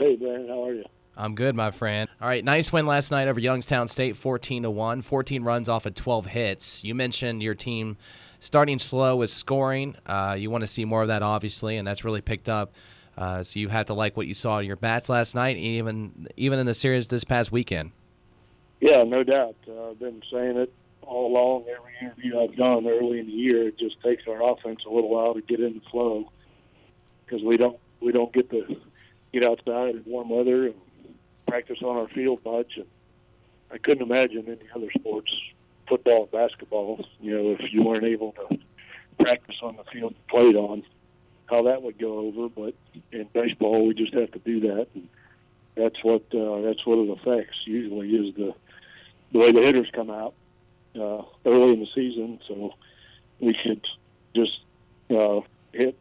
Hey, Brandon, how are you? I'm good, my friend. All right, nice win last night over Youngstown State, 14 to one. 14 runs off of 12 hits. You mentioned your team starting slow with scoring. Uh, you want to see more of that, obviously, and that's really picked up. Uh, so you have to like what you saw in your bats last night, even even in the series this past weekend. Yeah, no doubt. Uh, I've been saying it all along. Every interview I've done early in the year, it just takes our offense a little while to get in the flow because we don't we don't get to get outside in warm weather and practice on our field much. And I couldn't imagine any other sports, football basketball, you know, if you weren't able to practice on the field you played on, how that would go over. But in baseball, we just have to do that. And that's what uh, that's what it affects. Usually, is the the way the hitters come out uh, early in the season. So we should just uh, hit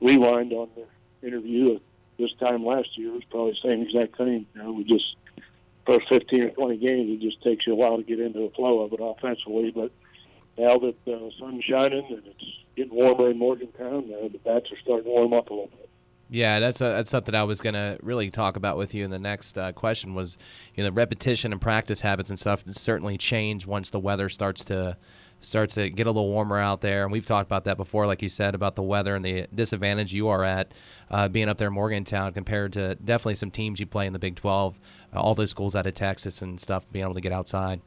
rewind on the interview this time last year. Was probably the same exact thing. You know, we just first 15 or 20 games, it just takes you a while to get into the flow of it offensively. But now that uh, the sun's shining and it's getting warmer in Morgantown, uh, the bats are starting to warm up a little bit. Yeah, that's a, that's something I was gonna really talk about with you in the next uh, question was, you know, repetition and practice habits and stuff certainly change once the weather starts to starts to get a little warmer out there. And we've talked about that before, like you said, about the weather and the disadvantage you are at uh, being up there in Morgantown compared to definitely some teams you play in the Big 12, uh, all those schools out of Texas and stuff, being able to get outside.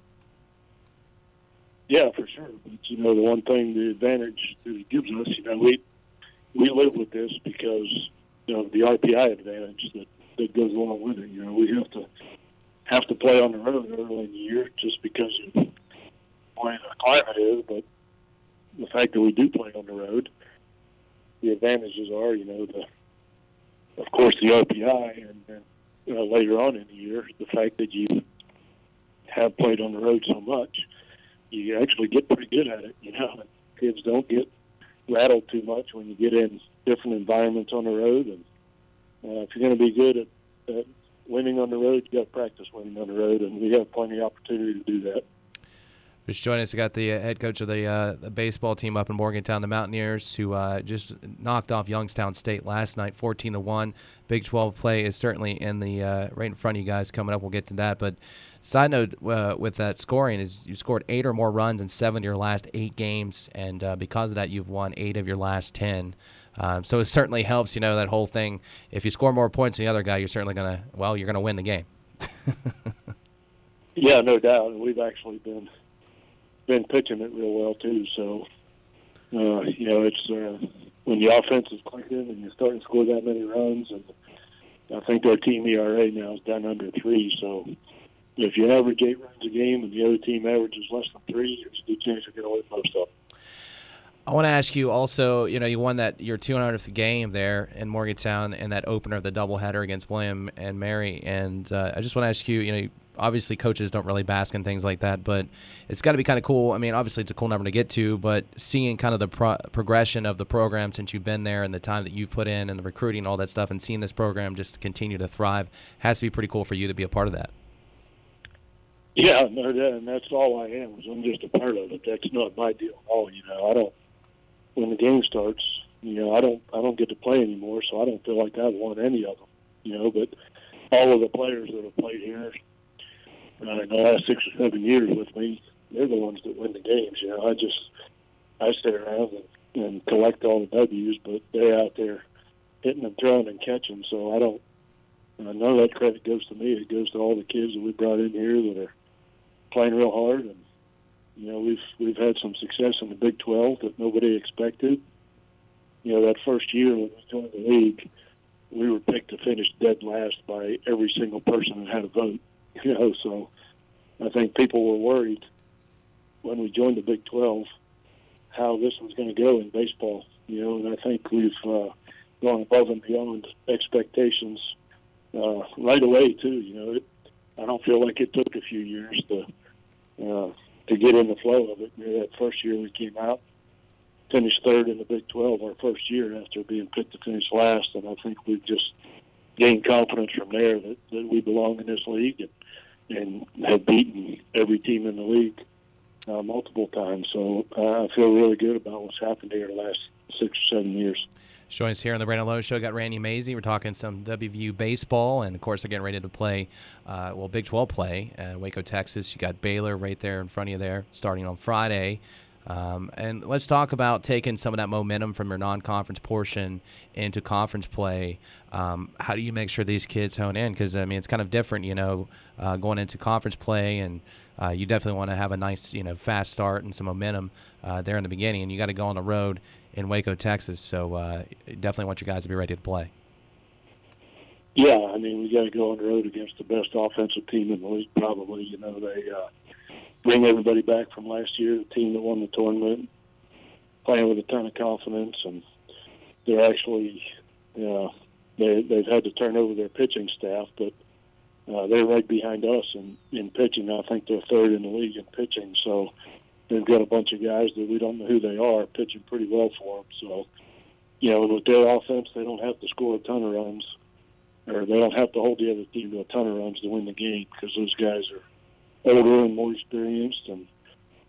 Yeah, for sure. But, you know, the one thing, the advantage that it gives us, you know, we we live with this because you know the RPI advantage that that goes along with it. You know, we have to have to play on the road early in the year just because of way the climate is. But the fact that we do play on the road, the advantages are, you know, the of course the RPI, and then you know, later on in the year, the fact that you have played on the road so much, you actually get pretty good at it. You know, kids don't get rattled too much when you get in different environments on the road. And uh, if you're going to be good at, at winning on the road, you got to practice winning on the road, and we have plenty of opportunity to do that. Just joining us, we got the uh, head coach of the, uh, the, baseball team up in Morgantown, the Mountaineers, who uh, just knocked off Youngstown State last night, 14 to one. Big 12 play is certainly in the uh, right in front of you guys coming up. We'll get to that, but side note uh, with that scoring is you scored eight or more runs in seven of your last eight games, and uh, because of that, you've won eight of your last ten. Um, so it certainly helps, you know, that whole thing. If you score more points than the other guy, you're certainly gonna well, you're gonna win the game. yeah, no doubt. We've actually been been pitching it real well too. So, uh, you know, it's uh, when the offense is clicking and you're starting to score that many runs, and I think our team ERA now is down under three. So, if you average eight runs a game and the other team averages less than three, there's a good chance you're going to win most of them. I want to ask you also, you know, you won that your 200th game there in Morgantown in that opener of the doubleheader against William and Mary. And uh, I just want to ask you, you know, obviously coaches don't really bask in things like that, but it's got to be kind of cool. I mean, obviously it's a cool number to get to, but seeing kind of the pro- progression of the program since you've been there and the time that you've put in and the recruiting and all that stuff, and seeing this program just continue to thrive has to be pretty cool for you to be a part of that. Yeah, no, and that's all I am. Is I'm just a part of it. That's not my deal at all. You know, I don't. When the game starts, you know, I don't. I don't get to play anymore, so I don't feel like I've won any of them. You know, but all of the players that have played here uh, in the last six or seven years with me, they're the ones that win the games. You know, I just I sit around and, and collect all the W's, but they're out there hitting and throwing and catching. So I don't. Uh, none of that credit goes to me. It goes to all the kids that we brought in here that are playing real hard, and you know we've we've had some success in the Big 12 that nobody expected. You know that first year when we joined the league, we were picked to finish dead last by every single person that had a vote. You know, so I think people were worried when we joined the Big 12 how this was going to go in baseball. You know, and I think we've uh, gone above and beyond expectations uh, right away too. You know, it, I don't feel like it took a few years to uh, to get in the flow of it. You know, that first year we came out, finished third in the Big 12 our first year after being picked to finish last, and I think we've just gained confidence from there that, that we belong in this league and and have beaten every team in the league uh, multiple times. So uh, I feel really good about what's happened here the last six or seven years. Join us here on the Brandon Lowe Show. Got Randy Mazey. We're talking some WVU baseball, and of course, they're getting ready to play, uh, well, Big 12 play at Waco, Texas. You got Baylor right there in front of you there, starting on Friday. Um, and let's talk about taking some of that momentum from your non-conference portion into conference play. Um, how do you make sure these kids hone in? Because I mean, it's kind of different, you know, uh, going into conference play, and uh, you definitely want to have a nice, you know, fast start and some momentum uh, there in the beginning. And you got to go on the road in Waco, Texas. So uh, definitely want you guys to be ready to play. Yeah, I mean we got to go on the road against the best offensive team in the league. Probably, you know, they uh, bring everybody back from last year, the team that won the tournament, playing with a ton of confidence, and they're actually, you know, they they've had to turn over their pitching staff, but uh, they're right behind us in in pitching. I think they're third in the league in pitching, so they've got a bunch of guys that we don't know who they are pitching pretty well for them. So, you know, with their offense, they don't have to score a ton of runs, or they don't have to hold the other team to a ton of runs to win the game because those guys are older and more experienced and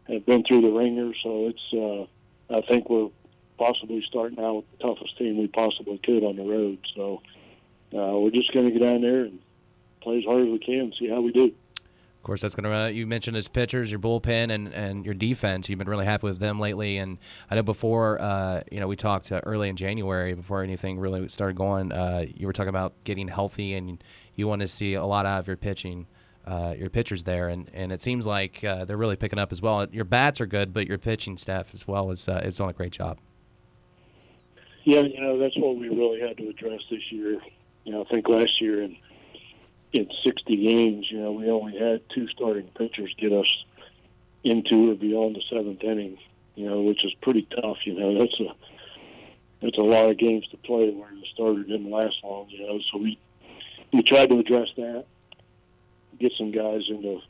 have been through the ringer. So it's, uh, I think we're possibly starting out with the toughest team we possibly could on the road. So uh, we're just going to get down there and play as hard as we can and see how we do. Of course, that's going to. Uh, you mentioned as pitchers, your bullpen, and, and your defense. You've been really happy with them lately. And I know before, uh, you know, we talked uh, early in January before anything really started going. Uh, you were talking about getting healthy, and you want to see a lot out of your pitching, uh, your pitchers there. And, and it seems like uh, they're really picking up as well. Your bats are good, but your pitching staff as well is is doing a great job. Yeah, you know that's what we really had to address this year. You know, I think last year and in 60 games, you know, we only had two starting pitchers get us into or beyond the seventh inning, you know, which is pretty tough. You know, that's a that's a lot of games to play where the starter didn't last long. You know, so we we tried to address that, get some guys into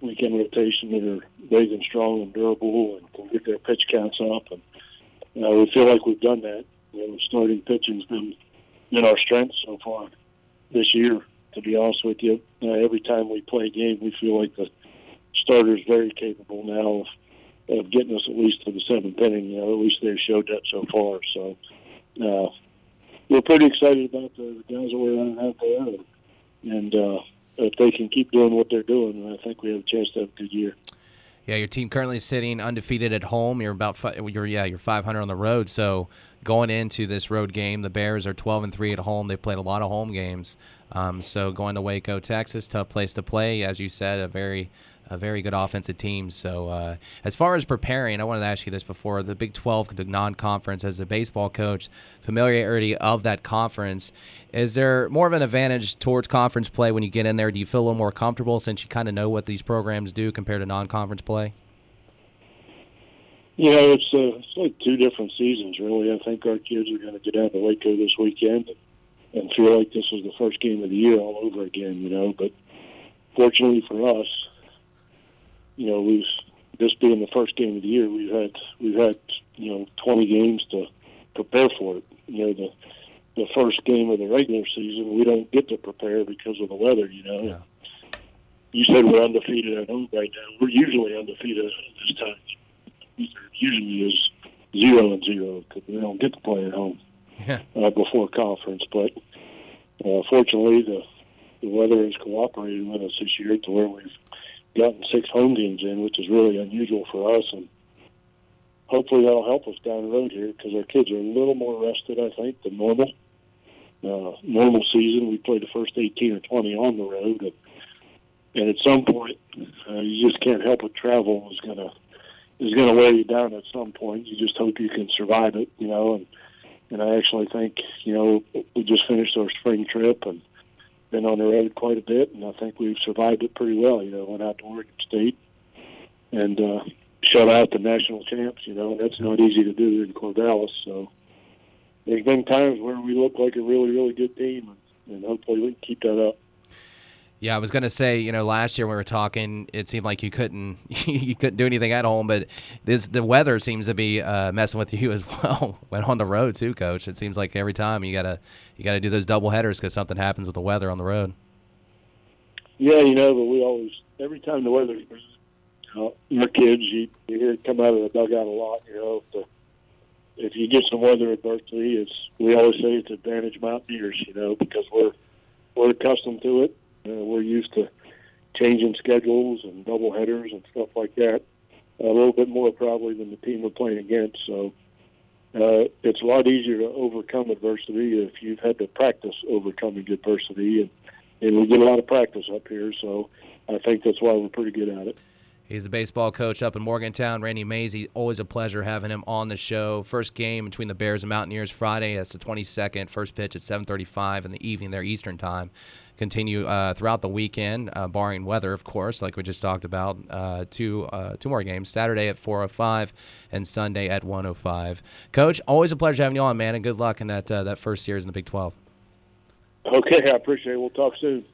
weekend rotation that are big and strong and durable and can get their pitch counts up. And you know, we feel like we've done that. You know, starting pitching's been been our strength so far this year to be honest with you. Uh, every time we play a game, we feel like the starter is very capable now of, of getting us at least to the seventh inning. You know, at least they've showed that so far. So uh, we're pretty excited about the, the guys that we're running out there, and uh, if they can keep doing what they're doing, I think we have a chance to have a good year. Yeah, your team currently sitting undefeated at home. You're about you're yeah you're 500 on the road. So going into this road game, the Bears are 12 and three at home. They've played a lot of home games. Um, so going to Waco, Texas, tough place to play, as you said, a very a very good offensive team. So uh, as far as preparing, I wanted to ask you this before the Big 12, the non-conference, as a baseball coach, familiarity of that conference, is there more of an advantage towards conference play when you get in there? Do you feel a little more comfortable since you kind of know what these programs do compared to non-conference play? You know, it's, uh, it's like two different seasons, really. I think our kids are going to get out to Waco this weekend and feel like this was the first game of the year all over again, you know. But fortunately for us, you know, we've this being the first game of the year, we've had we've had you know 20 games to prepare for it. You know, the the first game of the regular season, we don't get to prepare because of the weather. You know, yeah. you said we're undefeated at home right now. We're usually undefeated at this time. Usually is zero and zero because we don't get to play at home yeah. uh, before conference. But uh, fortunately, the the weather has cooperated with us this year to where we've gotten six home games in, which is really unusual for us, and hopefully that'll help us down the road here because our kids are a little more rested, I think, than normal. Uh, normal season, we play the first 18 or 20 on the road, and, and at some point, uh, you just can't help it. Travel is gonna is gonna weigh you down at some point. You just hope you can survive it, you know, and and I actually think you know we just finished our spring trip and been on the road quite a bit, and I think we've survived it pretty well. You know, went out to Oregon State and uh, shut out the national champs. You know, and that's not easy to do in Corvallis. So there's been times where we look like a really, really good team, and, and hopefully we can keep that up. Yeah, I was gonna say, you know, last year we were talking, it seemed like you couldn't you couldn't do anything at home, but this the weather seems to be uh, messing with you as well. Went on the road too, coach. It seems like every time you gotta you gotta do those double headers because something happens with the weather on the road. Yeah, you know, but we always every time the weather, you know, our kids, you, you hear it come out of the dugout a lot. You know, if if you get some weather adversity, it's we always say it's advantage Mountaineers, you know, because we're we're accustomed to it. Uh, we're used to changing schedules and double headers and stuff like that. A little bit more probably than the team we're playing against. So uh, it's a lot easier to overcome adversity if you've had to practice overcoming adversity, and, and we get a lot of practice up here. So I think that's why we're pretty good at it. He's the baseball coach up in Morgantown. Randy Mazey, always a pleasure having him on the show. First game between the Bears and Mountaineers Friday. That's the 22nd. First pitch at 7:35 in the evening, there Eastern time. Continue uh, throughout the weekend, uh, barring weather, of course, like we just talked about. Uh, two uh, two more games: Saturday at 4:05 and Sunday at 1:05. Coach, always a pleasure having you on, man, and good luck in that uh, that first series in the Big 12. Okay, I appreciate it. We'll talk soon.